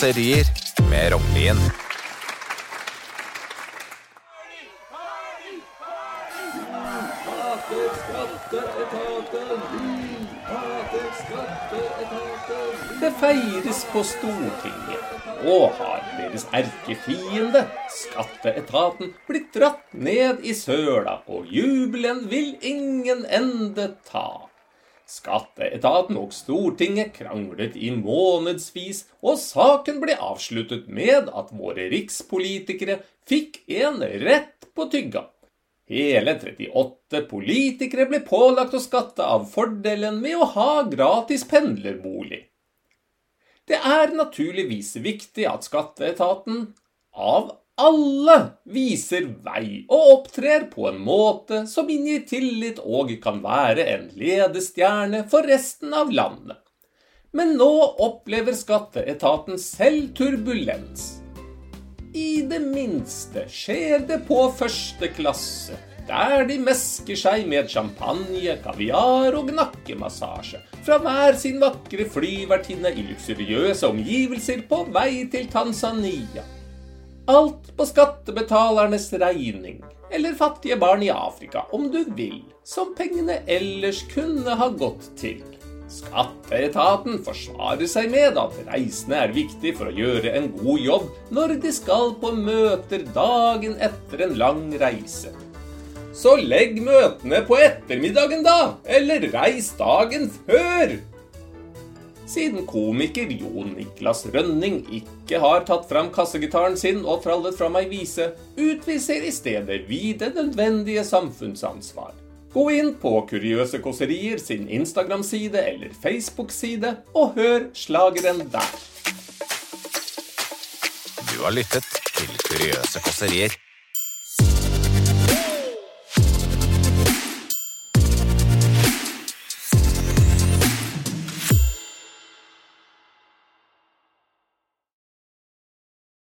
kåserier med Rognlien. Det feires på Stortinget. Nå har deres erkefiende, skatteetaten, blitt dratt ned i søla, og jubelen vil ingen ende ta. Skatteetaten og Stortinget kranglet i månedsvis, og saken ble avsluttet med at våre rikspolitikere fikk en rett på tygga. Hele 38 politikere ble pålagt å skatte av fordelen med å ha gratis pendlerbolig. Det er naturligvis viktig at skatteetaten, av alle, viser vei og opptrer på en måte som inngir tillit og kan være en ledestjerne for resten av landet. Men nå opplever skatteetaten selv turbulens. I det minste skjer det på første klasse, der de mesker seg med champagne, kaviar og nakkemassasje fra hver sin vakre flyvertinne i luksuriøse omgivelser på vei til Tanzania. Alt på skattebetalernes regning, eller fattige barn i Afrika, om du vil, som pengene ellers kunne ha gått til. Skatteetaten forsvarer seg med at reisende er viktig for å gjøre en god jobb når de skal på møter dagen etter en lang reise. Så legg møtene på ettermiddagen, da! Eller reis dagen før! Siden komiker Jon Niklas Rønning ikke har tatt fram kassegitaren sin og trallet fram ei vise, utviser i stedet vi det nødvendige samfunnsansvar. Gå inn på Kuriøse kåserier sin Instagram-side eller Facebook-side, og hør slageren der. Du har lyttet til Kuriøse kåserier